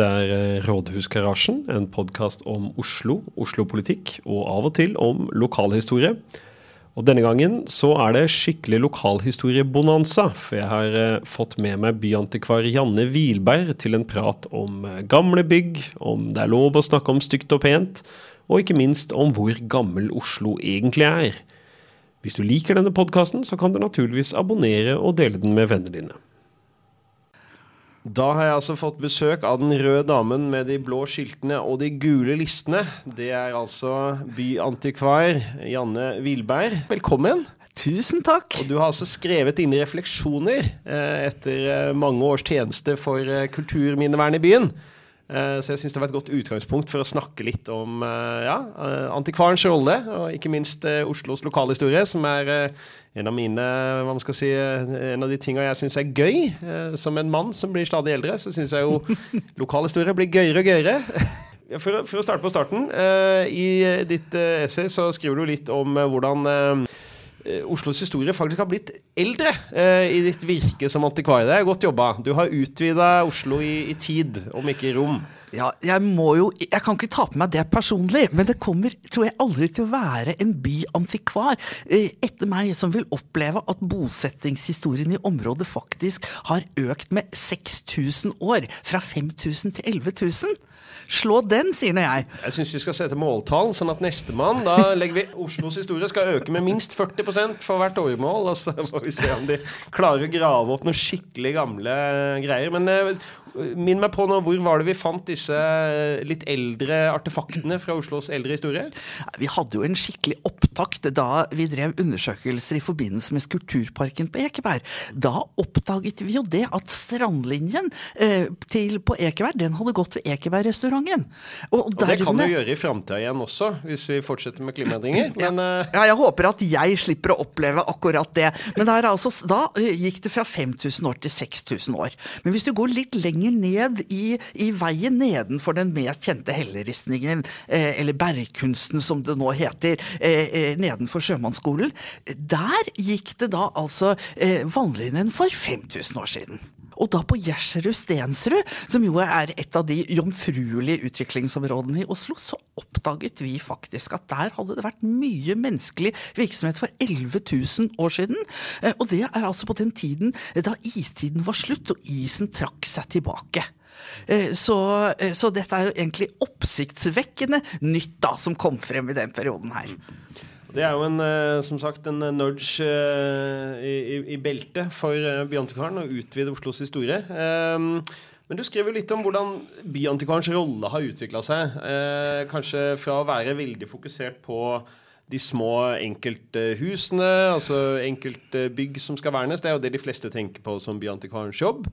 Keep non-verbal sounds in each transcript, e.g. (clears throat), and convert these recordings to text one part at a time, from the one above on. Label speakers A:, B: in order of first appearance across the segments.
A: Dette er eh, Rådhusgarasjen, en podkast om Oslo, Oslo-politikk og av og til om lokalhistorie. Og denne gangen så er det skikkelig lokalhistoriebonanza, for jeg har eh, fått med meg byantikvar Janne Hvilberg til en prat om eh, gamle bygg, om det er lov å snakke om stygt og pent, og ikke minst om hvor gammel Oslo egentlig er. Hvis du liker denne podkasten, så kan du naturligvis abonnere og dele den med vennene dine. Da har jeg altså fått besøk av den røde damen med de blå skiltene og de gule listene. Det er altså byantikvar Janne Wilberg. Velkommen.
B: Tusen takk.
A: Og du har altså skrevet inn refleksjoner eh, etter eh, mange års tjeneste for eh, kulturminnevernet i byen. Eh, så jeg syns det var et godt utgangspunkt for å snakke litt om eh, ja, eh, antikvarens rolle, og ikke minst Oslos lokalhistorie, som er en av mine hva man skal si, en av de tinga jeg syns er gøy. Som en mann som blir stadig eldre, så syns jeg jo (laughs) lokalhistorie blir gøyere og gøyere. (laughs) For, for, å starte på starten. I ditt essay så skriver du litt om hvordan Oslos historie faktisk har blitt eldre eh, i ditt virke som antikvar. Det er godt jobba. Du har utvida Oslo i, i, tid, om ikke i rom.
B: Ja, jeg må jo Jeg kan ikke ta på meg det personlig, men det kommer, tror jeg, aldri til å være en byantikvar eh, etter meg som vil oppleve at bosettingshistorien i området faktisk har økt med 6000 år. Fra 5000 til 11 000. Slå den, sier nå jeg.
A: Jeg syns vi skal sette måltall, sånn at nestemann Da legger vi Oslos historie skal øke med minst 40% for hvert åremål. Og så får vi se om de klarer å grave opp noen skikkelig gamle greier. Men eh, Minn meg på nå, hvor var det vi fant disse eh, litt eldre artefaktene fra Oslos eldre historie?
B: Vi hadde jo en skikkelig opptakt da vi drev undersøkelser i forbindelse med Skulpturparken på Ekeberg. Da oppdaget vi jo det at strandlinjen eh, til, på Ekeberg, den hadde gått ved Ekeberg-restauranten.
A: Og, og, det kan du gjøre i framtida igjen også, hvis vi fortsetter med klimaendringer.
B: Men, ja, eh, ja, jeg håper at jeg slipper å oppleve akkurat det. Men altså, da eh, gikk det fra 5000 år til 6000 år. Men hvis du går litt lenger lenger ned i, i veien nedenfor den mest kjente helleristningen, eh, eller bergkunsten som det nå heter, eh, eh nedenfor sjømannsskolen. Der gikk det da altså eh, vannlinjen for 5000 år siden. Og da på Gjersrud Stensrud, som jo er et av de jomfruelige utviklingsområdene i Oslo, så oppdaget vi faktisk at der hadde det vært mye menneskelig virksomhet for 11 000 år siden. Eh, og det er altså på den tiden da istiden var slutt og isen trakk seg tilbake. Eh, så, eh, så, dette er jo egentlig oppsiktsvekkende nytt da, som kom frem i den perioden her.
A: Det er jo en, eh, som sagt en eh, nudge eh, i, i, i beltet for Byantikvaren å utvide Oslos historie. Ehm, men du skrev jo litt om hvordan Byantikvarens rolle har utvikla seg. Kanskje fra å være veldig fokusert på de små enkelthusene, altså enkeltbygg som skal vernes. Det er jo det de fleste tenker på som Byantikvarens jobb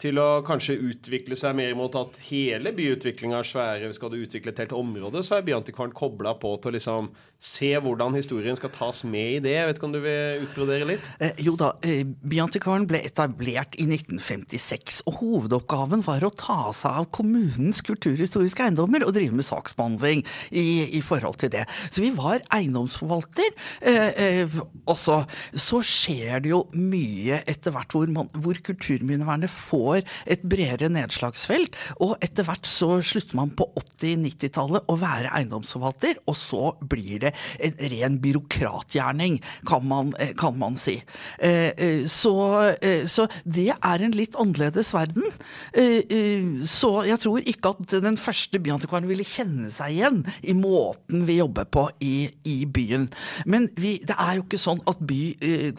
A: til å kanskje utvikle seg mer mot at hele byutviklinga er svære. Skal du utvikle et helt område, så er Byantikvaren kobla på til å liksom se hvordan historien skal tas med i det. Jeg vet ikke om du vil utbrodere litt?
B: Eh, jo da, eh, Byantikvaren ble etablert i 1956, og hovedoppgaven var å ta seg av kommunens kulturhistoriske eiendommer og drive med saksbehandling i, i forhold til det. Så vi var eiendomsforvalter. Eh, eh, også så skjer det jo mye etter hvert hvor, man, hvor kulturminnevernet får et bredere nedslagsfelt. Og etter hvert så slutter man på 80-90-tallet å være eiendomsforvalter, og så blir det en ren byråkratgjerning, kan man, eh, kan man si. Så, så, det er en litt annerledes verden. Så jeg tror ikke at den første byantikvaren ville kjenne seg igjen i måten vi jobber på i, i byen. Men vi, det er jo ikke sånn at by,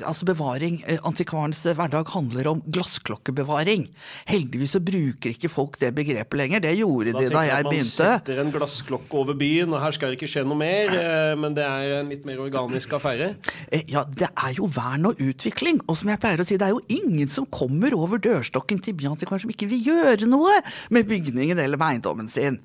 B: altså bevaring, antikvarens hverdag handler om glassklokkebevaring. Heldigvis så bruker ikke folk det begrepet lenger. Det gjorde de da jeg begynte.
A: Man setter en glassklokke over byen, og her skal det ikke skje noe mer. Eh, men det er en litt mer organisk affære?
B: Eh, ja, det er jo vern og utvikling. Og som jeg pleier å si, det er jo ingen som kommer over dørstokken til byantikvaren som ikke vil gjøre noe med bygningen eller med eiendommen sin.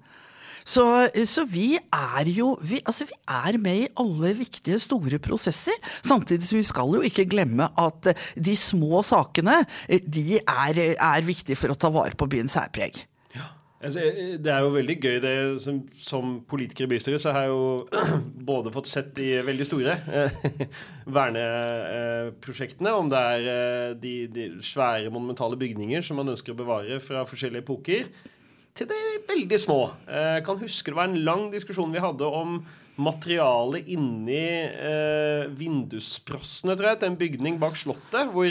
B: Så, så, vi er jo vi, altså vi er med i alle viktige, store prosesser. Samtidig som vi skal jo ikke glemme at de små sakene de er, er viktige for å ta vare på byens særpreg.
A: Altså, det er jo veldig gøy. det Som, som politiker i bystyret så har jeg jo (clears throat) både fått sett de veldig store eh, (laughs) verneprosjektene, om det er eh, de, de, svære monumentale bygninger som man ønsker å bevare fra forskjellige epoker, til det veldig små. Jeg kan huske det var en lang diskusjon vi hadde om materialet inni eh, vindussprossene, tror jeg, til en bygning bak Slottet. hvor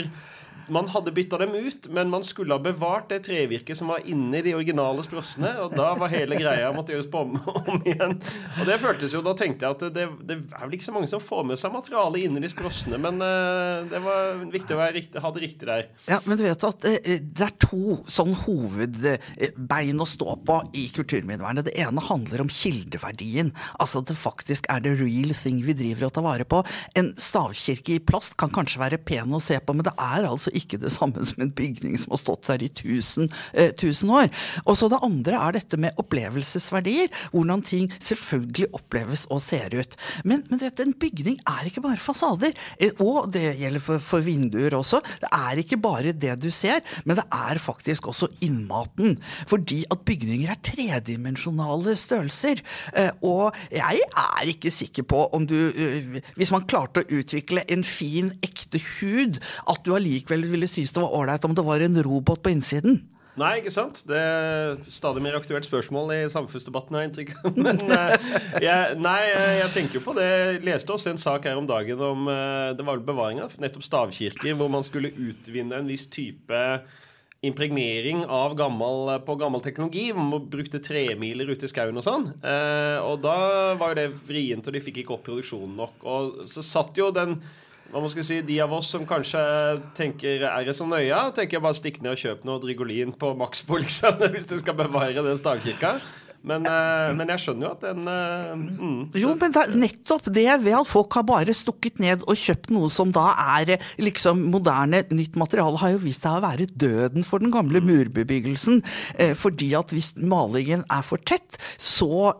A: man hadde bytta dem ut, men man skulle ha bevart det trevirket som var inni de originale sprossene. Og da var hele greia måtte gjøres på om, om, igjen. Og det føltes jo, Da tenkte jeg at det, det, er vel ikke så mange som får med seg materialet inni de sprossene, men uh, det var viktig å riktig, ha det riktig der.
B: Ja, Men du vet at uh, det er to sånn hovedbein å stå på i kulturminnevernet. Det ene handler om kildeverdien. Altså at det faktisk er the real thing vi driver og tar vare på. En stavkirke i plast kan kanskje være pen å se på, men det er altså ikke det samme som en bygning som har stått der i tusen, eh, år. Og så det andre er dette med opplevelsesverdier. Hvordan ting selvfølgelig oppleves og ser ut. Men, men vet, en bygning er ikke bare fasader. Eh, og det gjelder for, for, vinduer også. Det er ikke bare det du ser, men det er faktisk også innmaten. Fordi at bygninger er tredimensjonale størrelser. Eh, og jeg er ikke sikker på om du eh, Hvis man klarte å utvikle en fin, ekte hud, at du allikevel ville synes det var ålreit om det var en robot på innsiden.
A: Nei, ikke sant? Det er stadig mer aktuelt spørsmål i samfunnsdebatten, har jeg inntrykk av. (laughs) Men jeg, nei, jeg tenker jo på det. Jeg leste også en sak her om dagen om uh, det var bevaring av nettopp stavkirker, hvor man skulle utvinne en viss type impregnering av gammel, på gammel teknologi. Man brukte tremiler ute i skauen og sånn. Og da var jo det vrient, og de fikk ikke opp produksjonen nok. Og så satt jo den hva man skal si, De av oss som kanskje tenker er det så nøye, tenker jeg bare stikk ned og kjøp noe Drigolin på Maxbo liksom, (laughs) hvis du skal bevare den stavkirka. Men, uh, men, jeg skjønner jo at den uh, mm,
B: Jo, men det nettopp det at folk har bare stukket ned og kjøpt noe som da er liksom moderne, nytt materiale, har jo vist seg å være døden for den gamle mm. murbebyggelsen. Fordi at hvis malingen er for tett, så,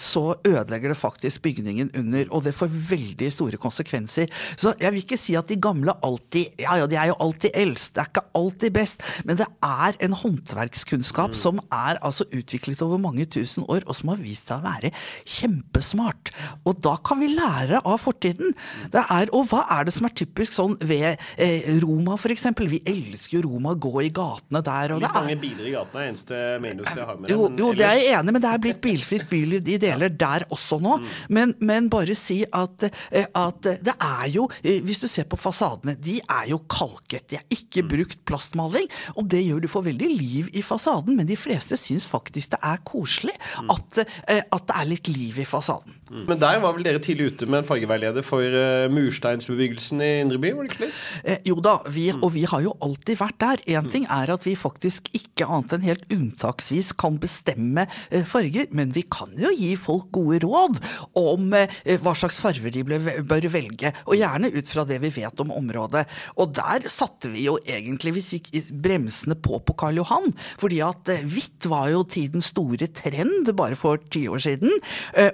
B: så, ødelegger det faktisk bygningen under. Og det får veldig store konsekvenser. Så jeg vil ikke si at de gamle alltid Ja ja, de er jo alltid eldst, det er ikke alltid best, men det er en håndverkskunnskap mm. som er altså utviklet over mange tusen år, og som har vist seg å være kjempesmart. Og da kan vi lære av fortiden. Det er, og hva er det som er typisk sånn ved eh, Roma, f.eks.? Vi elsker jo Roma, gå i gatene der.
A: Og Litt mange biler i gatene er eneste minus jeg har med
B: jo, jo, det er jeg enig men det er blitt bilfritt byliv i deler der også nå. Mm. Men, men, bare si at, eh, at, det er jo, eh, hvis du ser på fasadene, de er jo kalket. De er ikke mm. brukt plastmaling, og det gjør du får veldig liv i fasaden, men de fleste syns faktisk det er koselig koselig at, eh, at, det er litt liv i fasaden.
A: Mm. Men der var vel dere tidlig ute med en fargeveileder for uh, mursteinsbebyggelsen i Indre by? var det ikke det?
B: Eh, jo da, vi, mm. og vi har jo alltid vært der. Én mm. ting er at vi faktisk ikke annet enn helt unntaksvis kan bestemme uh, farger, men vi kan jo gi folk gode råd om uh, hva slags farger de ble, bør velge, og gjerne ut fra det vi vet om området. Og der satte vi jo egentlig vi gikk bremsene på på Karl Johan, fordi at hvitt var jo tidens store trend bare for ti år siden.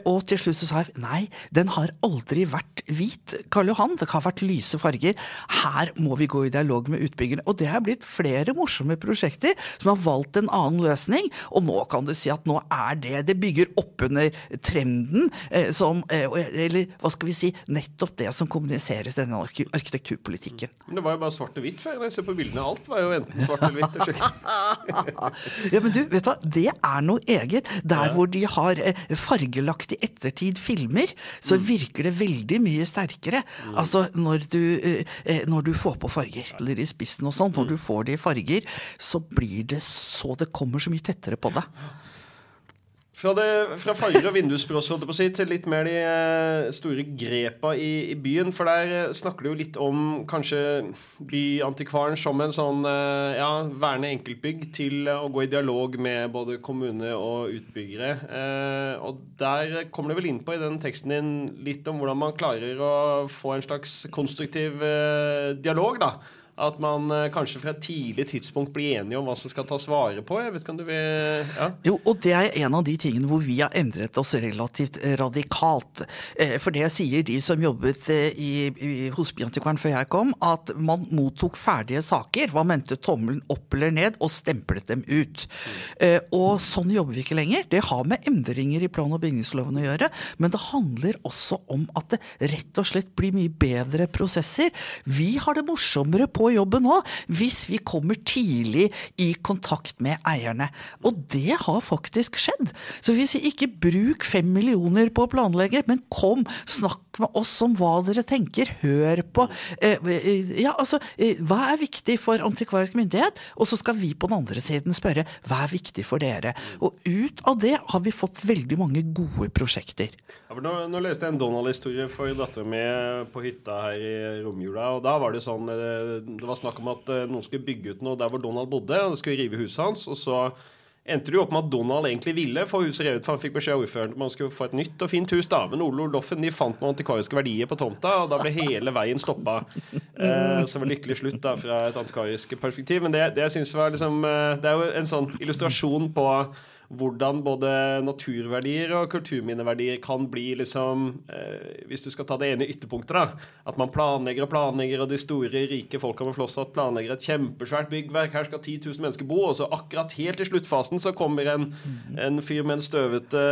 B: Og til slutt så sa jeg nei, den har aldri vært hvit, Karl Johan. Det har vært lyse farger. Her må vi gå i dialog med utbyggerne. Og det har blitt flere morsomme prosjekter som har valgt en annen løsning. Og nå kan du si at nå er det Det bygger oppunder trenden eh, som eh, Eller hva skal vi si, nettopp det som kommuniseres i denne arkitekturpolitikken.
A: Men det var jo bare svart og hvitt før. Jeg ser på bildene, alt var jo enten svart eller hvitt. (laughs) (laughs)
B: ja, men du, vet du det er noe eget. Der ja. hvor de har eh, fargelagt i ettertid filmer, så mm. virker det veldig mye sterkere. Mm. Altså når du, eh, eh, når du, får på farger, eller i spissen og sånn, når mm. du får det i farger, så blir det så Det kommer så mye tettere på deg.
A: Fra, det, fra farger og vindusbrås si, til litt mer de eh, store grepa i, i, byen. For der eh, snakker du jo litt om kanskje byantikvaren som en sånn eh, ja, verne enkeltbygg til å gå i dialog med både kommune og utbyggere. og der kommer du vel inn på i den teksten din litt om hvordan man klarer å få en slags konstruktiv dialog, da at man uh, kanskje fra et tidlig tidspunkt blir enige om hva som skal tas vare på? Jeg vet ikke om du vil ja.
B: Jo, og det er en av de tingene hvor vi har endret oss relativt eh, radikalt. Eh, for det sier de som jobbet i, i, hos Biantikvaren før jeg kom, at man mottok ferdige saker. Man mente tommelen opp eller ned, og stemplet dem ut. Mm. Og sånn jobber vi ikke lenger. Det har med endringer i plan- og bygningsloven å gjøre, men det handler også om at det rett og slett blir mye bedre prosesser. Vi har det morsommere på på jobben òg, hvis vi kommer tidlig i kontakt med eierne. Og det har faktisk skjedd. Så vi sier ikke bruk fem millioner på å planlegge, men kom, snakk med oss om hva dere tenker, hør på. Eh, eh, ja, altså, eh, hva er viktig for antikvarisk myndighet? Og så skal vi på den andre siden spørre hva er viktig for dere? Og ut av det har vi fått veldig mange gode prosjekter.
A: Ja, nå, nå, leste jeg en Donald-historie for dattera mi på hytta her i romjula. og Da var det sånn Det var snakk om at noen skulle bygge ut noe der hvor Donald bodde. og det skulle rive huset hans. og så endte det jo opp med at Donald egentlig ville få huset revet, for han fikk beskjed av ordføreren om man skulle få et nytt og fint hus. da, Men Ole Loffen de fant noen antikvariske verdier på tomta, og da ble hele veien stoppa. Eh, så var lykkelig slutt da fra et antikvarisk perspektiv. Men det, det jeg synes var liksom eh, Det er jo en sånn illustrasjon på hvordan både naturverdier og kulturminneverdier kan bli liksom eh, Hvis du skal ta det ene ytterpunktet, da. At man planlegger og planlegger, og de store, rike folka med flosshatt planlegger et kjempesvært byggverk. Her skal 10 000 mennesker bo. Og så akkurat helt i sluttfasen så kommer en, en fyr med en støvete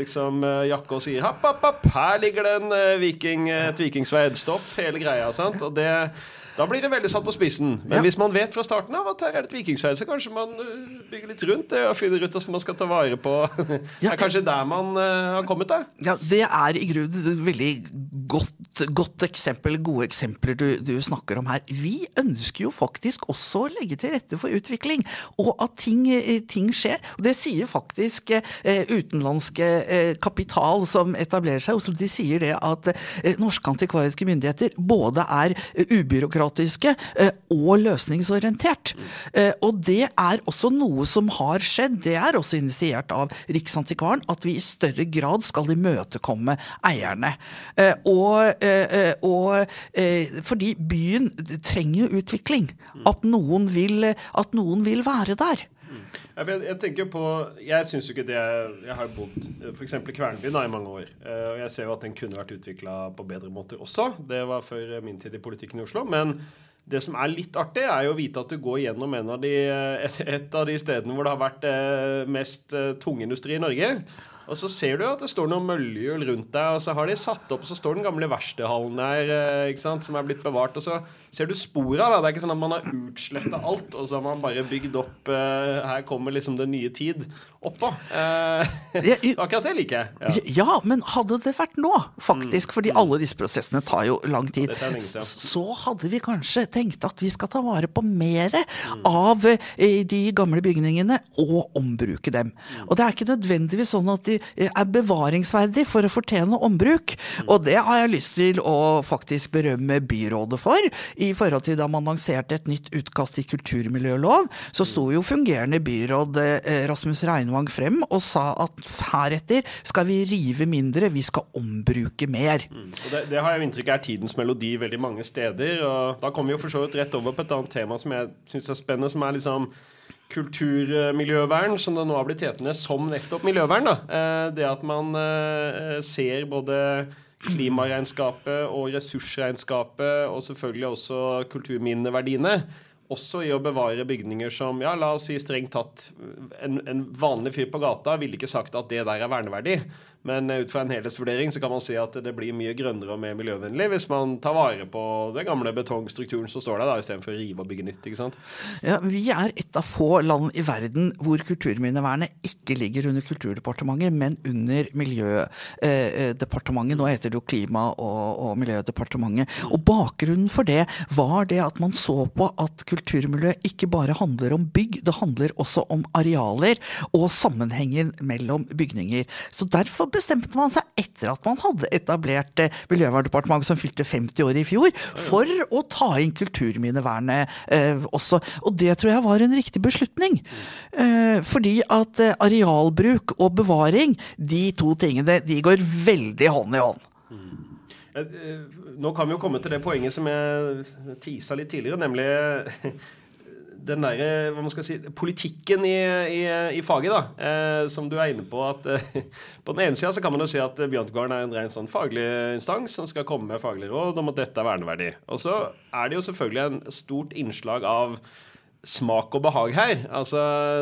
A: liksom, jakke og sier Happ, happ, happ, her ligger det en uh, viking, et vikingsverd. Stopp hele greia. sant? Og det da blir det veldig satt på spissen. Men ja. hvis man vet fra starten av at her er det et vikingsverd, så kanskje man uh, bygger litt rundt det og finner ut hvordan man skal ta vare på (laughs) Det er kanskje der man uh, har kommet, da.
B: Ja, det er i grunnen et veldig godt, godt eksempel, gode eksempler du, du, snakker om her. Vi ønsker jo faktisk også å legge til rette for utvikling, og at ting, eh, ting skjer. Og det sier faktisk utenlandske kapital som etablerer seg, og de sier det at norske antikvariske myndigheter både er ubyråkratiske byråkratiske eh, og løsningsorientert. Eh, og det er også noe som har skjedd. Det er også initiert av Riksantikvaren at vi i større grad skal imøtekomme eierne. Eh, og, og fordi byen trenger utvikling. At noen vil, at noen vil være der.
A: Jeg, jeg, tenker på Jeg syns jo ikke det Jeg har bodd f.eks. i Kvernbyen i mange år. Og jeg ser jo at den kunne vært utvikla på bedre måter også. Det var før min tid i politikken i Oslo. Men det som er litt artig, er jo å vite at du går gjennom en av de, et, et av de stedene hvor det har vært mest tungindustri i Norge. Og så ser du at det står noen møllehjul rundt deg, og så har de satt opp, og så står den gamle verkstedhallen der, eh, ikke sant, som er blitt bevart. Og så ser du spora. av det. Er ikke sånn at man har utsletta alt, og så har man bare bygd opp uh, Her kommer liksom den nye tid oppå. Uh, (laughs) akkurat det liker jeg.
B: Ja. ja. men hadde det vært nå, faktisk, mm. fordi mm. alle disse prosessene tar jo lang tid, så hadde vi kanskje tenkt at vi skal ta vare på mer mm. av de gamle bygningene og ombruke dem. Og det er ikke nødvendigvis sånn at de er bevaringsverdig for å fortjene ombruk. Og det har jeg lyst til å faktisk berømme byrådet for. I forhold til da man lanserte et nytt utkast til kulturmiljølov, så sto jo fungerende byråd eh, Rasmus Reinvang frem og sa at heretter skal vi rive mindre, vi skal ombruke mer. Mm.
A: Det, det, har jeg inntrykk er tidens melodi veldig mange steder. og Da kommer vi jo for så vidt rett over på et annet tema som jeg syns er spennende, som er liksom kulturmiljøvern, som det nå har blitt hetende, som nettopp miljøvern. Da. Eh, det at man eh, ser både klimaregnskapet og ressursregnskapet, og selvfølgelig også kulturminneverdiene. Også i å bevare bygninger som ja, la oss si strengt tatt en, en vanlig fyr på gata ville ikke sagt at det der er verneverdig. Men ut fra en helhetsvurdering så kan man si at det blir mye grønnere og mer miljøvennlig hvis man tar vare på den gamle betongstrukturen som står der, da, istedenfor å rive og bygge nytt. ikke sant?
B: Ja, Vi er et av få land i verden hvor kulturminnevernet ikke ligger under Kulturdepartementet, men under Miljødepartementet. Nå heter det jo Klima- og, og Miljødepartementet. Og bakgrunnen for det var det at man så på at kulturmiljø ikke bare handler om bygg, det handler også om arealer og sammenhengen mellom bygninger. Så derfor bestemte man seg, etter at man hadde etablert eh, Miljøverndepartementet som fylte 50 år i fjor, for å ta inn kulturminnevernet eh, også. Og det tror jeg var en riktig beslutning. Eh, fordi at eh, arealbruk og bevaring, de to tingene, de går veldig hånd i hånd. Mm.
A: Eh, nå kan vi jo komme til det poenget som jeg tisa litt tidligere, nemlig den der, hva man skal si, politikken i, i, i faget, da, eh, som du er inne på at eh, På den ene sida kan man jo si at Bjørntegården er en ren sånn faglig instans som skal komme med faglige råd om at dette er verneverdig. Og så er det jo selvfølgelig en stort innslag av smak og behag her. Altså,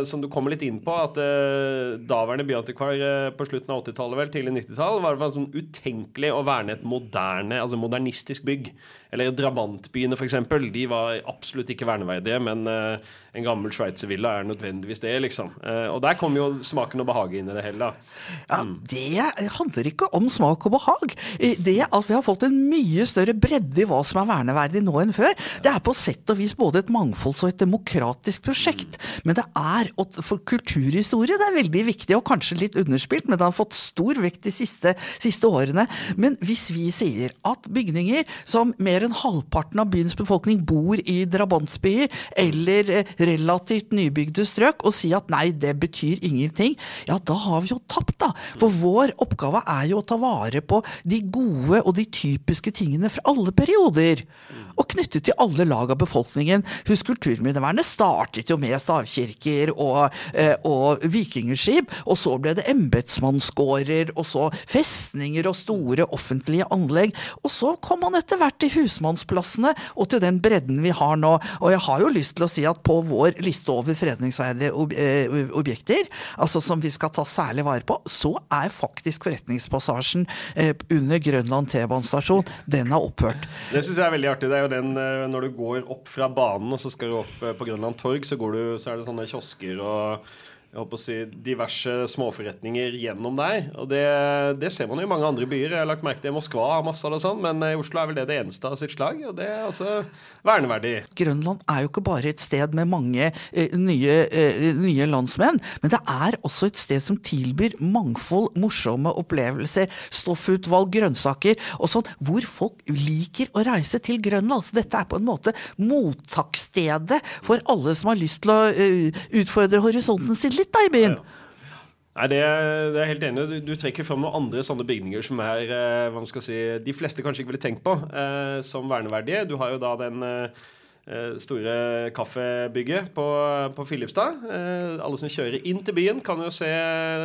A: som du kommer litt inn på, at uh, daværende byantikvar uh, på slutten av 80-tallet, vel, tidlig 90-tall, var det sånn utenkelig å verne et moderne, altså modernistisk bygg. Eller drabantbyene, f.eks. De var absolutt ikke verneverdige, men uh, en gammel sveitservilla er nødvendigvis det, liksom. Uh, og der kom jo smaken og behaget inn i det hele, da.
B: Ja, det handler ikke om smak og behag. Det at vi har fått en mye større bredde i hva som er verneverdig nå enn før, det er på sett og vis både et mangfolds- og et demokratisk prosjekt. Men det er, for kulturhistorie, det er veldig viktig, og kanskje litt underspilt, men det har fått stor vekt de siste, siste årene. Men hvis vi sier at bygninger som mer enn halvparten av byens befolkning bor i drabantbyer eller eh, relativt nybygde strøk, og si at nei, det betyr ingenting, ja da har vi jo tapt, da. For vår oppgave er jo å ta vare på de gode og de typiske tingene fra alle perioder. Og knyttet til alle lag av befolkningen. Husk, kulturminnevernet startet jo med stavkirker og, eh, og vikingskip, og så ble det embetsmannsgårder, og så festninger og store offentlige anlegg. Og så kom man etter hvert til husmannsplassene og til den bredden vi har nå. Og jeg har jo lyst til å si at på vår liste over fredningsverdige eh, objekter, altså som vi skal ta særlig vare på, så er faktisk Forretningspassasjen eh, under Grønland T-banestasjon, den er oppført.
A: Det syns jeg er veldig artig. Det er jo den når du går opp fra banen og så skal du opp på Grønland Torg, så, du, så er det sånne kiosker og jeg håper å si, diverse småforretninger gjennom der. Og det, det, ser man jo i mange andre byer. Jeg har lagt merke til Moskva har masse av det sånn, men i Oslo er vel det det eneste av sitt slag. Og det er altså verneverdig.
B: Grønland er jo ikke bare et sted med mange eh, nye, eh, nye, landsmenn, men det er også et sted som tilbyr mangfold, morsomme opplevelser, stoffutvalg, grønnsaker og sånn, hvor folk liker å reise til Grønland. Så dette er på en måte mottaksstedet for alle som har lyst til å uh, utfordre horisonten sin litt litt da i byen.
A: Nei, det det er helt enig. Du, du, trekker fram noen andre sånne bygninger som er eh, hva man skal si, de fleste kanskje ikke ville tenkt på eh, som verneverdige. Du har jo da den eh, eh store kaffebygget på, på Filipstad. Eh, alle som kjører inn til byen, kan jo se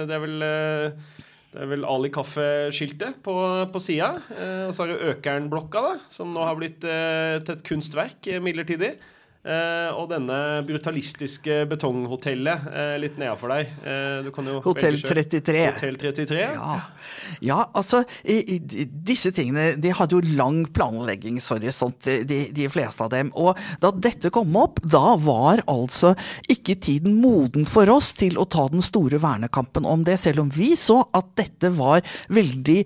A: Det er vel eh, det er vel Ali Kaffe-skiltet på, på sida. og så har du Økernblokka, da, som nå har blitt til et kunstverk midlertidig. Uh, og denne brutalistiske betonghotellet uh, litt nedafor deg.
B: Uh, Hotell 33.
A: Hotel 33.
B: Ja, ja altså i, i, Disse tingene de hadde jo lang planleggingshorisont, de, de, fleste av dem. Og da dette kom opp, da var altså ikke tiden moden for oss til å ta den store vernekampen om det, selv om vi så at dette var veldig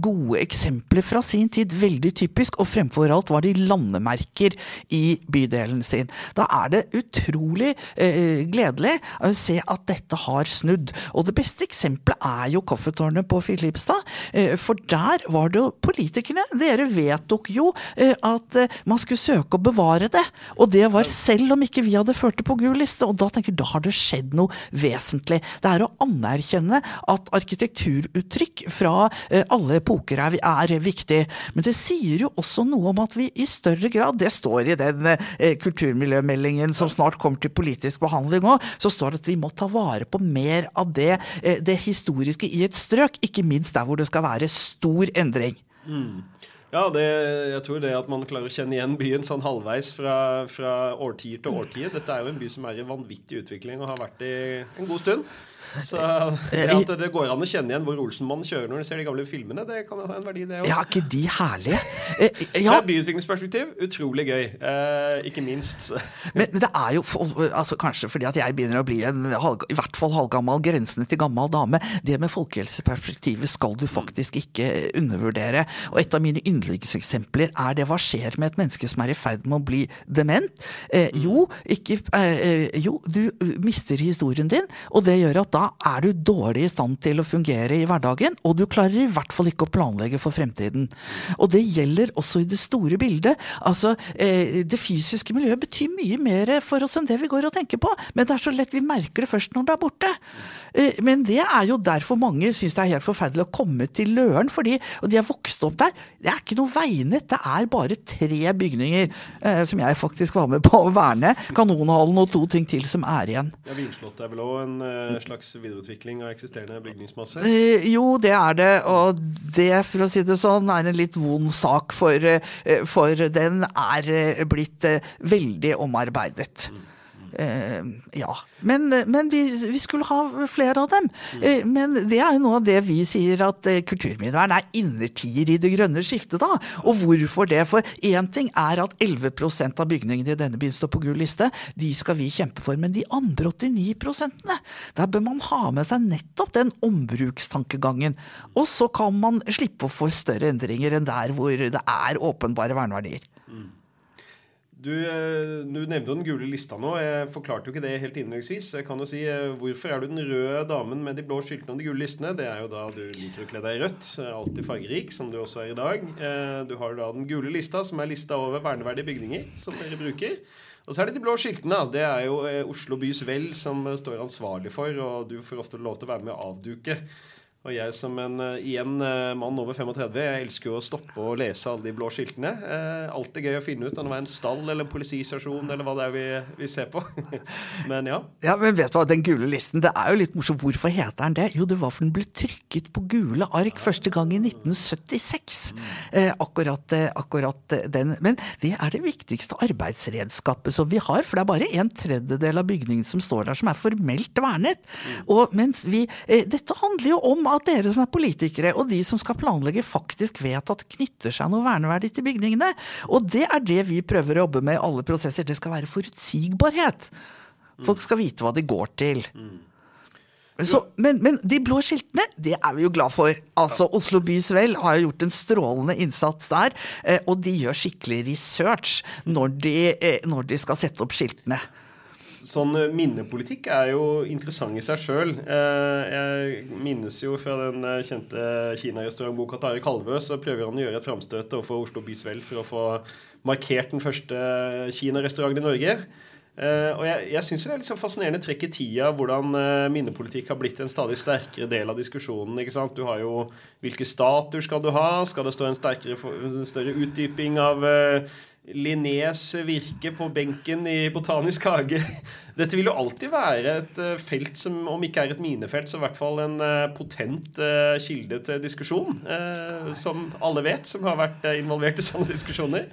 B: gode eksempler fra sin tid. Veldig typisk, og fremfor alt var de landemerker i bydelen sin. Da er det utrolig eh, gledelig å se at dette har snudd. Og det beste eksempelet er jo Kaffetårnet på Filipstad. Eh, for der var det jo politikerne. Dere vedtok jo eh, at eh, man skulle søke å bevare det. Og det var selv om ikke vi hadde ført det på gul liste. Og da tenker jeg, da har det skjedd noe vesentlig. Det er å anerkjenne at arkitekturuttrykk fra eh, alle epoker er, er viktig. Men det sier jo også noe om at vi i større grad, det står i den eh, kultur kulturmiljømeldingen som snart kommer til politisk behandling òg, så står det at vi må ta vare på mer av det, eh, det historiske i et strøk. Ikke minst der hvor det skal være stor endring.
A: Mm. Ja, det, jeg tror det at man klarer å kjenne igjen byen sånn halvveis fra, fra årtier til årtier. Dette er jo en by som er i vanvittig utvikling og har vært i en god stund. Så det at det går an å kjenne igjen hvor Olsenmannen kjører når du ser de gamle filmene, det kan ha en verdi, det òg.
B: Ja, ikke de herlige?
A: Eh, ja. Fra byutviklingsperspektiv utrolig gøy. Eh, ikke minst.
B: Men, det er jo altså, kanskje fordi at jeg begynner å bli en i hvert fall halvgammal, grensende til gammel dame. Det med folkehelseperspektivet skal du faktisk ikke undervurdere. Og et av mine yndlingseksempler er det hva skjer med et menneske som er i ferd med å bli dement? Eh, jo, ikke, eh, eh jo, du mister historien din, og det gjør at da er du dårlig i stand til å fungere i hverdagen, og du klarer i hvert fall ikke å planlegge for fremtiden. Og det gjelder også i det store bildet. Altså, eh, det fysiske miljøet betyr mye mer for oss enn det vi går og tenker på, men det er så lett vi merker det først når det er borte. Eh, men det er jo derfor mange syns det er helt forferdelig å komme til Løren, fordi, og de har vokst opp der. Det er ikke noe veinett, det er bare tre bygninger eh, som jeg faktisk var med på å verne. Kanonhallen og to ting til som er igjen.
A: Ja, Vinslottet er vel òg en uh, slags videreutvikling av eksisterende bygningsmasse?
B: Eh, jo, det er det, og det, for å si det sånn, er en litt vond sak, for, uh, for den er blitt uh, veldig omarbeidet. Mm. Eh, ja. Men, men vi, vi, skulle ha flere av dem. Eh, men det er jo noe av det vi sier at eh, kulturminnevern er innertier i det grønne skiftet, da. Og hvorfor det? For én ting er at 11% av bygningene i denne byen står på gul liste. De skal vi kjempe for. Men de andre 89% der bør man ha med seg nettopp den ombrukstankegangen. Og så kan man slippe å få større endringer enn der hvor det er åpenbare verneverdier.
A: Du, eh, du, nevnte jo den gule lista nå. Jeg forklarte jo ikke det helt innledningsvis. Jeg kan jo si eh, Hvorfor er du den røde damen med de blå skiltene og de gule listene? Det er jo da du liker å kle deg i rødt. Alltid fargerik, som du også er i dag. Eh, du har jo da den gule lista, som er lista over verneverdige bygninger som dere bruker. Og så er det de blå skiltene. Det er jo Oslo bys vel som står ansvarlig for, og du får ofte lov til å være med å avduke. Og jeg som en uh, igjen uh, mann over 35, jeg elsker jo å stoppe og lese alle de blå skiltene. Eh, alltid gøy å finne ut om det var en stall eller en politistasjon eller hva det er vi, vi ser på. (laughs) men ja.
B: Ja, Men vet du hva, den gule listen, det er jo litt morsomt. Hvorfor heter den det? Jo, det var for den ble trykket på gule ark første gang i 1976. Eh, akkurat, akkurat den. Men det er det viktigste arbeidsredskapet som vi har. For det er bare en tredjedel av bygningen som står der som er formelt vernet. Mm. Og mens vi Dette handler jo om at dere som er politikere, og de som skal planlegge, faktisk vet at det knytter seg noe verneverdig til bygningene. Og det er det vi prøver å jobbe med i alle prosesser. Det skal være forutsigbarhet. Folk skal vite hva de går til. Så, men, men, de blå skiltene, det er vi jo glad for. Altså, Oslo Bys Vel har jo gjort en strålende innsats der. Eh, og de gjør skikkelig research når de, eh, når de skal sette opp skiltene
A: sånn eh, minnepolitikk er jo interessant i seg sjøl. Eh, jeg minnes jo fra den eh, kjente kinarestaurantboka til Are Kalvø, så prøver han å gjøre et framstøt overfor Oslo Bys Vel for å få markert den første kinarestauranten i Norge. og jeg, jeg syns det er litt sånn fascinerende trekk i tida hvordan minnepolitikk har blitt en stadig sterkere del av diskusjonen. ikke sant? Du har jo hvilke statuer skal du ha? Skal det stå en sterkere, større utdyping av Linnés virke på benken i Botanisk hage. Dette vil jo alltid være et eh, felt som, om ikke er et minefelt, så i hvert fall en eh, potent uh, kilde til diskusjon. Som alle vet, som har vært involvert i sånne diskusjoner.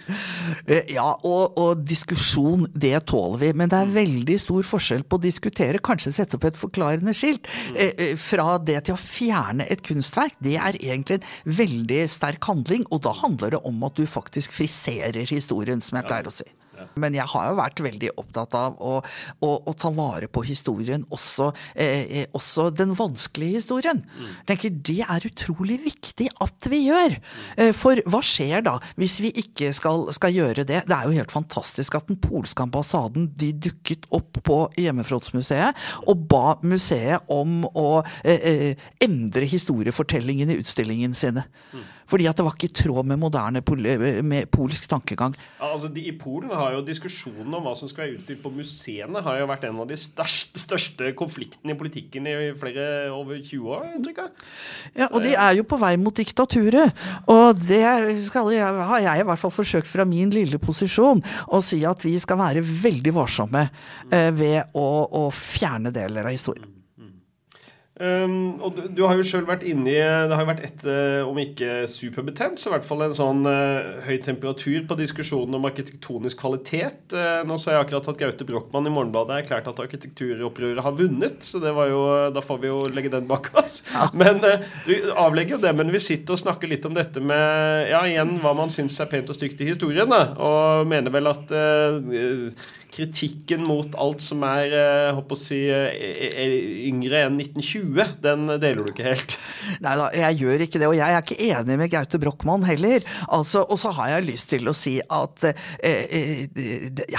B: Ja, og, og, diskusjon, det tåler vi. Men det er veldig stor forskjell på å diskutere, kanskje sette opp et forklarende skilt, mm. fra det til å fjerne et kunstverk. Det er egentlig en veldig sterk handling, og da handler det om at du faktisk friserer historien, som jeg pleier å si. Men jeg har jo vært veldig opptatt av å, å, å ta vare på historien, også, eh, eh, også den vanskelige historien. Mm. tenker Det er utrolig viktig at vi gjør. Eh, for hva skjer da, hvis vi ikke skal, skal, gjøre det? Det er jo helt fantastisk at den polske ambassaden de dukket opp på Hjemmefrontsmuseet og ba museet om å eh, eh endre historiefortellingen i utstillingen sine. Mm. Fordi at det var ikke i tråd med moderne pol med polsk tankegang.
A: Ja, altså de, I Polen har jo diskusjonen om hva som skal være utstilt på museene, har jo vært en av de største, største konfliktene i politikken i flere over 20 år. Jeg.
B: Ja, og de er jo på vei mot diktaturet. Og det skal, har jeg i hvert fall forsøkt fra min lille posisjon å si at vi skal være veldig varsomme eh, ved å, å fjerne deler av historien.
A: Um, og du, du, har jo sjøl vært inni Det har jo vært et, uh, om ikke superbetent, så i hvert fall en sånn uh, høy temperatur på diskusjonen om arkitektonisk kvalitet. Uh, nå så jeg akkurat at Gaute Brochmann i Morgenbladet erklært at arkitekturopprøret har vunnet. Så det var jo, da får vi jo legge den bak oss. Ja. Men du avlegger jo det men vi sitter og snakker litt om dette med ja, igjen hva man syns er pent og stygt i historien. Da, og mener vel at kritikken mot alt som er håper å si, eh, yngre enn 1920, den deler du ikke helt?
B: Nei da, jeg gjør ikke det. Og jeg er ikke enig med Gaute Brochmann heller. Altså, og så har jeg lyst til å si at eh, eh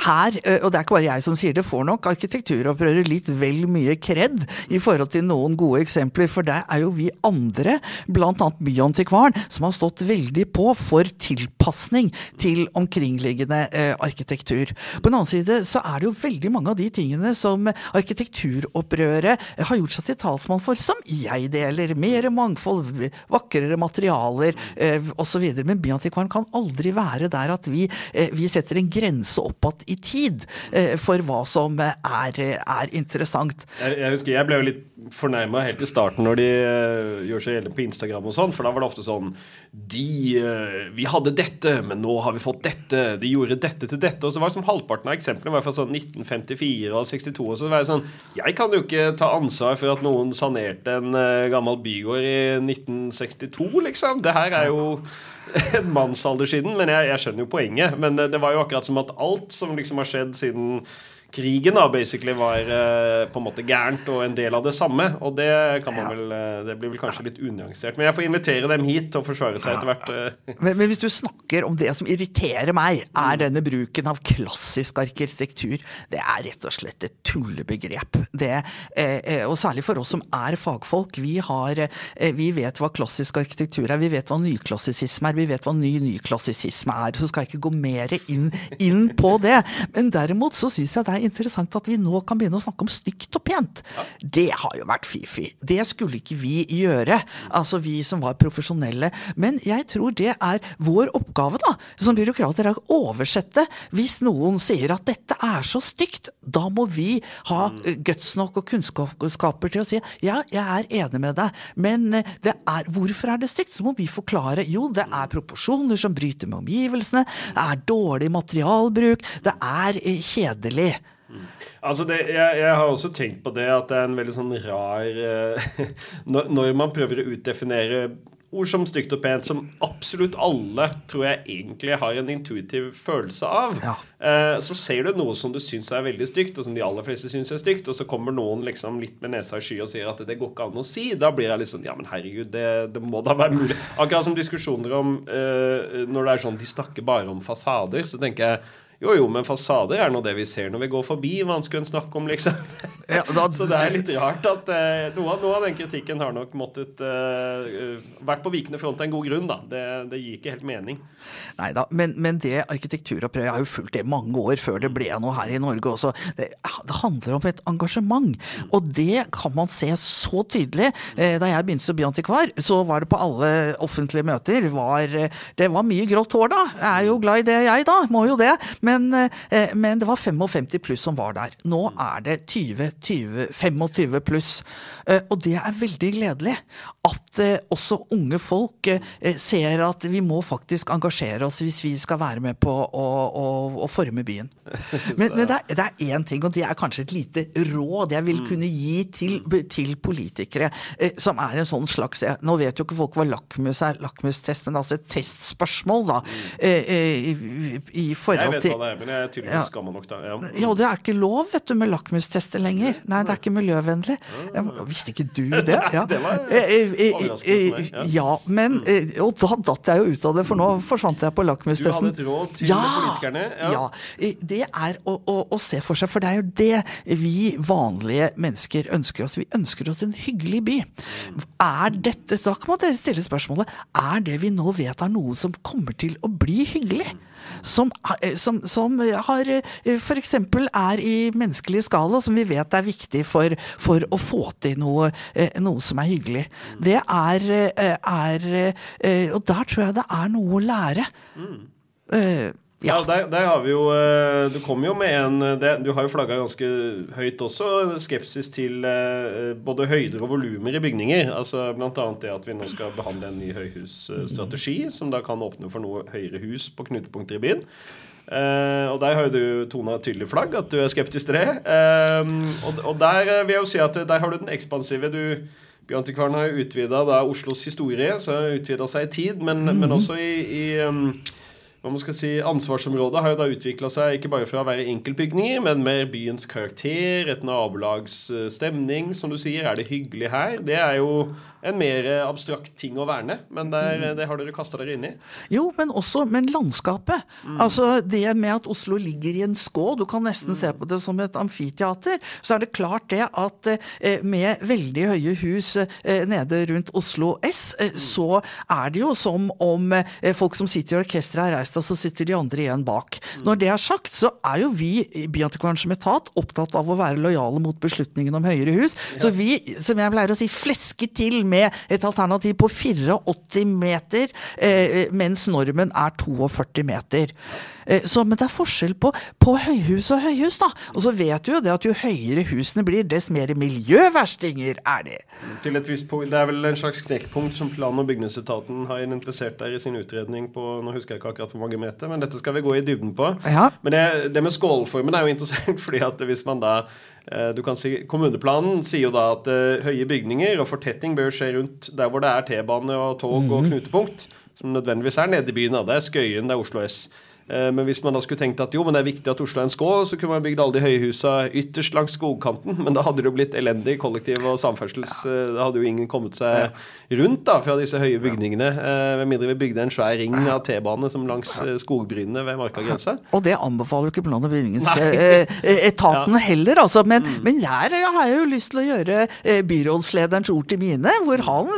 B: her, og det er ikke bare jeg som sier det, får nok arkitekturopprøret litt vel mye kred i forhold til noen gode eksempler. For der er jo vi andre, bl.a. Byantikvaren, som har stått veldig på for tilpasning til omkringliggende eh, arkitektur. På den annen side så er det jo veldig mange av de tingene som arkitekturopprøret har gjort seg til talsmann for, som jeg deler. Mer mangfold, vakrere materialer eh, osv. Men byantikvaren kan aldri være der at vi, eh, vi setter en grense opp i tid eh, for hva som er, er interessant.
A: Jeg, jeg, husker jeg ble jo litt fornærma helt i starten når de gjør seg gjeldende på Instagram og sånn, for da var det ofte sånn De Vi hadde dette, men nå har vi fått dette. De gjorde dette til dette. Og så var det som halvparten av eksemplene eksemplene var fra sånn 1954 og 62. Og så var det sånn Jeg kan jo ikke ta ansvar for at noen sanerte en uh, gammel bygård i 1962, liksom. Det her er jo en (laughs) mannsalder siden. Men jeg, jeg skjønner jo poenget. Men det, det var jo akkurat som at alt som liksom har skjedd siden krigen da, basically var uh, på en måte gærent og en del av det samme. Og det kan man vel uh, Det blir vel kanskje litt unyansert. Men jeg får invitere dem hit å forsvare seg etter hvert. Uh.
B: Men, men, hvis du snakker om det som irriterer meg, er mm. denne bruken av klassisk arkitektur. Det er rett og slett et tullebegrep. Det, og særlig for oss som er fagfolk. Vi, har, vi vet hva klassisk arkitektur er, vi vet hva nyklassisisme er, vi vet hva ny nyklassisisme er. Så skal jeg ikke gå mer inn, inn på det. Men derimot så syns jeg det er er interessant at vi nå kan begynne å snakke om stygt og pent. Det har jo vært fifi. Det skulle ikke vi gjøre, altså vi som var profesjonelle. Men jeg tror det er vår oppgave da, som byråkrater, å oversette. Hvis noen sier at dette er så stygt, da må vi ha mm. guts nok og kunnskaper til å si ja, jeg er enig med deg, men eh, er, hvorfor er det stygt? Så må vi forklare. Jo, det er proporsjoner som bryter med omgivelsene, det er dårlig materialbruk, det er eh, kjedelig.
A: Mm. Altså det, jeg, jeg, har også tenkt på det at det er en veldig sånn rar uh, (laughs) når, når, man prøver å utdefinere ord som stygt og pent, som absolutt alle tror jeg egentlig har en intuitiv følelse av, ja. uh, så ser du noe som du syns er veldig stygt, og som de aller fleste syns er stygt, og så kommer noen liksom litt med nesa i sky og sier at det går ikke an å si. Da blir jeg litt sånn Ja, men herregud, det, det må da være mulig. Akkurat som diskusjoner om uh, Når det er sånn de snakker bare om fasader, så tenker jeg jo, jo, men fasader er nå det vi ser når vi går forbi. Hva skulle en snakke om, liksom? Ja, da, (laughs) så det er litt rart at uh, noe, av, noe, av, den kritikken har nok måttet uh, vært på vikende front av en god grunn, da. Det, det gir ikke helt mening.
B: Nei da, men, men, det arkitekturopprøret har jo fulgt det mange år før det ble noe her i Norge også. Det, det handler om et engasjement, og det kan man se så tydelig. Uh, da jeg begynte som byantikvar, så var det på alle offentlige møter var, Det var mye grått hår da. Jeg er jo glad i det, jeg, da. Må jo det. Men, eh, men, det var 55 pluss som var der. Nå er det 20, 20 25 pluss. Eh, og det er veldig gledelig. At eh, også unge folk ser at vi må faktisk engasjere oss hvis vi skal være med på å, å, å forme byen. (laughs) Men, men det, er, én ting, og det er kanskje et lite råd jeg vil mm. kunne gi til, til politikere, som er en sånn slags Nå vet jo ikke folk hva lakmus er, lakmustest, men altså et testspørsmål, da. I, i forhold til Jeg vet hva
A: det er, men jeg er tydeligvis gammel nok, da. Ja.
B: ja, det er ikke lov, vet du, med lakmustester lenger. Nei, det er ikke miljøvennlig. Ja, visste ikke du det? (laughs)
A: Ja, det var eh, eh, eh,
B: overraskende Ja, men Og da datt jeg jo ut av det, for nå forsvant jeg på lakmustesten.
A: Du hadde et råd til politikerne?
B: Ja. Det er å, å, å, se for seg, for det er jo det vi vanlige mennesker ønsker oss. Vi ønsker oss en hyggelig by. Er dette Da kan man stille spørsmålet er det vi nå vet er noe som kommer til å bli hyggelig? Som, som, som har eh, f.eks. er i menneskelig skala, som vi vet er viktig for, for å få til noe, eh, noe, som er hyggelig. Det er, eh, er Og der tror jeg det er noe å lære. Mm.
A: Ja, ja der, der, har vi jo eh, Du kommer jo med en eh, det, Du har jo flagga ganske høyt også skepsis til uh, både høyder og volumer i bygninger. Altså Bl.a. det at vi nå skal behandle en ny høyhusstrategi, som da kan åpne for noe høyere hus på knutepunkter i byen. Uh, og der har jo du tona tydelig flagg, at du er skeptisk til det. Uh, og, og, der vil jeg jo si at der har du den ekspansive. du Byantikvaren har jo utvida Oslos historie, så har utvida seg i tid, men, mm -hmm. men også i, i um, hva man skal si, Ansvarsområdet har jo da utvikla seg ikke bare fra å være enkeltbygninger, men med byens karakter, et nabolags stemning. Som du sier, er det hyggelig her? Det er jo en mer abstrakt ting å verne, men der, mm. det har dere kasta dere inn i.
B: Jo, men også men landskapet. Mm. Altså det med at Oslo ligger i en skå, du kan nesten mm. se på det som et amfiteater, så er det klart det at eh, med veldig høye hus eh, nede rundt Oslo S, eh, mm. så er det jo som om eh, folk som sitter i orkesteret har reist, og så sitter de andre igjen bak. Mm. Når det er sagt, så er jo vi i Byantikvaren som etat opptatt av å være lojale mot beslutningen om høyere hus. Ja. Så vi, som jeg pleier å si, flesker til med et alternativ på 84 meter, eh, mens normen er 42 meter. Eh, så, men det er forskjell på, på høyhus og høyhus, da. Og så vet du jo det at jo høyere husene blir, dess mer miljøverstinger er de.
A: Til et visst punkt, Det er vel en slags knekkpunkt som plan- og bygningsetaten har identifisert der i sin utredning på Nå husker jeg ikke akkurat hvor mange meter, men dette skal vi gå i dybden på.
B: Ja.
A: Men det, det med skålformen er jo interessant, (laughs) fordi at hvis man da eh, du kan si, Kommuneplanen sier jo da at uh, høye bygninger og fortetting bør skje rundt der hvor det er T-bane og tog og knutepunkt, som nødvendigvis er nede i byen. Da. Det er Skøyen, det er Oslo S. Eh, Men hvis man da skulle tenkt at jo, men det er viktig at Oslo er en skål, så kunne man bygd alle de høye husa ytterst langs skogkanten. Men da hadde det jo blitt elendig kollektiv og samferdsels... eh, Da hadde jo ingen kommet seg rundt da fra disse høye bygningene. eh, Med mindre vi bygde en svær ring av T-bane som langs skogbrynene ved Markagrensa. (laughs)
B: Og det anbefaler jo ikke plan- og bygningsetaten heller, altså. Men, men der har jeg jo lyst til å gjøre byrådslederens ord til mine, hvor han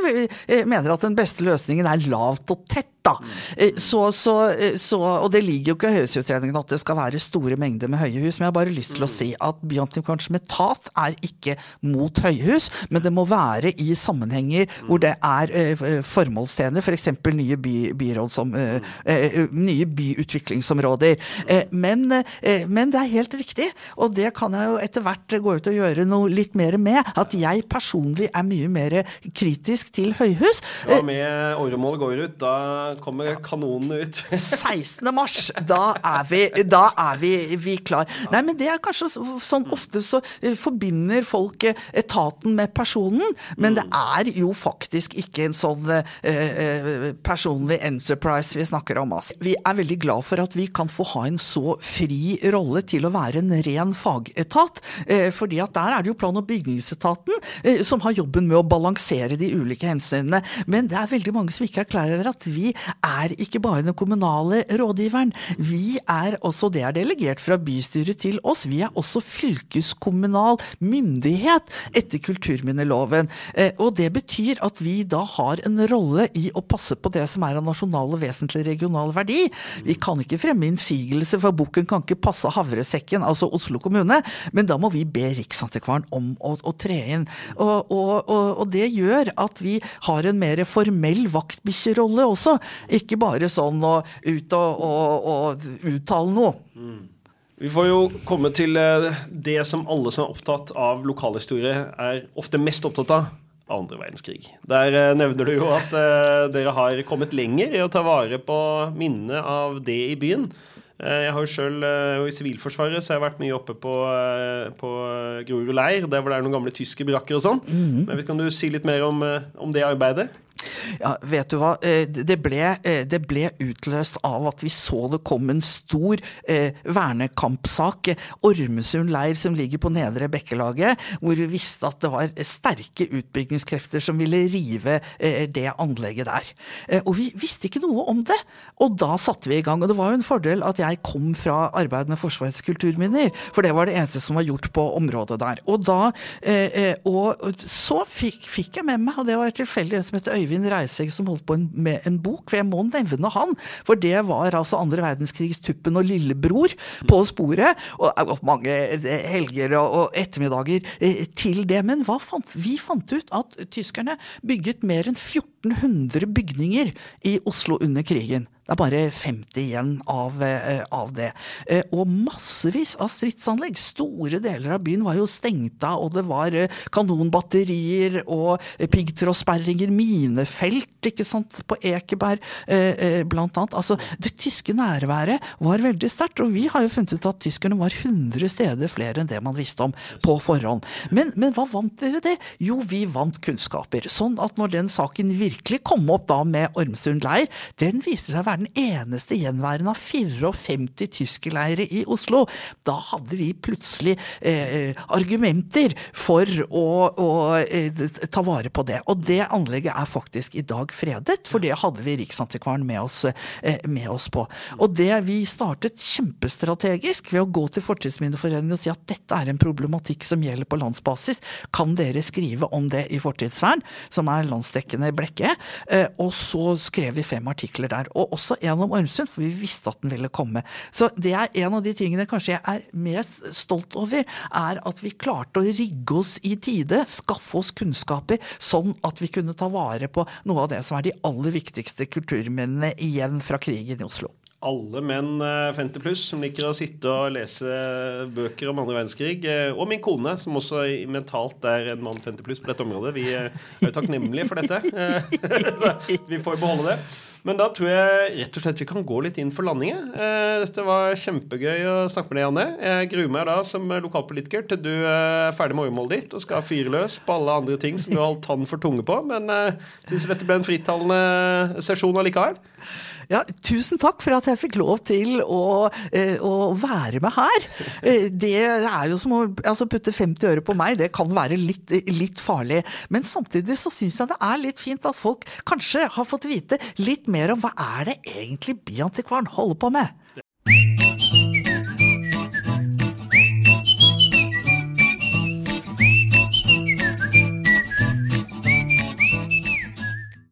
B: mener at den beste løsningen er lavt og tett. Da. Eh, Så, så, eh, så, og det ligger jo ikke i høyhusutredningen at det skal være store mengder med høyhus, men jeg har bare lyst til å si at Byantikvaren metat etat er ikke mot høyhus, men det må være i sammenhenger hvor det er eh, formålstjenlig, f.eks. For nye, by, byrådsom, eh, eh, nye byutviklingsområder. Eh, Men, eh, men det er helt riktig, og det kan jeg jo etter hvert gå ut og gjøre noe litt mer med, at jeg personlig er mye mer kritisk til høyhus.
A: Ja, med åremål går ut, da kommer kanonene ut. (laughs)
B: 16. mars, da er vi, da er vi, vi klar. Nei, men det er kanskje sånn ofte så eh, forbinder folk eh, etaten med personen, men det er jo faktisk ikke en sånn eh, eh, personlig enterprise vi snakker om. Altså. Vi er veldig glad for at vi kan få ha en så fri rolle til å være en ren fagetat, eh, fordi at der er det jo plan- og bygningsetaten eh, som har jobben med å balansere de ulike hensynene. Men det er veldig mange som ikke er klar over at vi er ikke bare den kommunale rådgiveren. Vi er også, det er delegert fra bystyret til oss, vi er også fylkeskommunal myndighet etter kulturminneloven. Eh, Og det betyr at vi da har en rolle i å passe på det som er av nasjonal og vesentlig regional verdi. Vi kan ikke fremme innsigelse, for bukken kan ikke passe havresekken, altså Oslo kommune, men da må vi be Riksantikvaren om å, å tre inn. Og, og, og, og det gjør at vi har en mer formell vaktbikkjerolle også, ikke bare sånn å ut og, og, og uttale noe.
A: Vi får jo komme til eh, det som alle som er opptatt av lokalhistorie, er ofte mest opptatt av. Andre verdenskrig. Der eh, nevner du jo at eh, dere har kommet lenger i å ta vare på minnet av det i byen. Jeg har jo sjøl i Sivilforsvaret så jeg har vært mye oppe på, på Grorud leir, der hvor det er noen gamle tyske brakker og sånn. Men vet, Kan du si litt mer om, om det arbeidet?
B: Ja, vet du hva. Eh, Det ble, eh, det ble utløst av at vi så det kom en stor eh, vernekampsak. Ormesund leir som ligger på Nedre Bekkelaget, hvor vi visste at det var sterke utbyggingskrefter som ville rive det anlegget der. Og vi visste ikke noe om det. Og da satte vi i gang. Og det var jo en fordel at jeg kom fra arbeid med Forsvarets kulturminner, for det var det eneste som var gjort på området der. Og da Og så fikk, jeg med meg, og det var tilfeldig en som heter Øyvind Reisegg som holdt på med en bok, for jeg må nevne han. For det var altså andre verdenskrigs Tuppen og lillebror på sporet. Og det er gått mange eh, helger og, ettermiddager eh, til det. Men fant, vi fant ut at tyskerne bygget mer enn 1400 bygninger i Oslo under krigen. Det er bare 50 igjen av, eh, av det. Eh, og massevis av stridsanlegg. Store deler av byen var jo stengt av, og det var eh, kanonbatterier og piggtrådsperringer, minefelt, ikke sant, på Ekeberg blant annet. Altså, det tyske nærværet var veldig sterkt, og vi har jo funnet ut at tyskerne var 100 steder flere enn det man visste om på forhånd. Men, men hva vant vi ved det? Jo, vi vant kunnskaper. Sånn at når den saken virkelig komme opp da med Ormsund leir, den viste seg å være den eneste gjenværende av 54 tyskerleirer i Oslo. Da hadde vi plutselig eh, argumenter for å, å eh, ta vare på det. Og det anlegget er faktisk i dag fredet, for det hadde vi Riksantikvaren med oss, eh, med oss på. Og det vi startet kjempestrategisk ved å gå til Fortidsminneforeningen og si at dette er en problematikk som gjelder på landsbasis. Kan dere skrive om det i Fortidsvern, som er landsdekkende blekke? Eh, og så skrev vi fem artikler der. Og også en om Ormsund, for vi visste at den ville komme. Så det er en av de tingene kanskje jeg er mest stolt over, er at vi klarte å rigge oss i tide, skaffe oss kunnskaper, sånn at vi kunne ta vare på noe av det som er de aller viktigste kulturminnene igjen fra krigen i Oslo.
A: Alle menn 50 pluss som liker å sitte og lese bøker om andre verdenskrig. Og min kone, som også mentalt er en mann 50 pluss på dette området. Vi er jo takknemlige for dette. (laughs) vi får beholde det. Men da tror jeg rett og slett vi kan gå litt inn for landing. Det var kjempegøy å snakke med deg, Janne. Jeg gruer meg da som lokalpolitiker til du er ferdig med åremålet ditt og skal fyre løs på alle andre ting som du har holdt tann for tunge på. Men syns du dette ble en frittalende sesjon allikevel?
B: Ja, tusen takk for at jeg fikk lov til å, å være med her. Det er jo som å altså putte 50 øre på meg, det kan være litt, litt farlig. Men samtidig så syns jeg det er litt fint at folk kanskje har fått vite litt mer om hva er det egentlig Byantikvaren holder på med.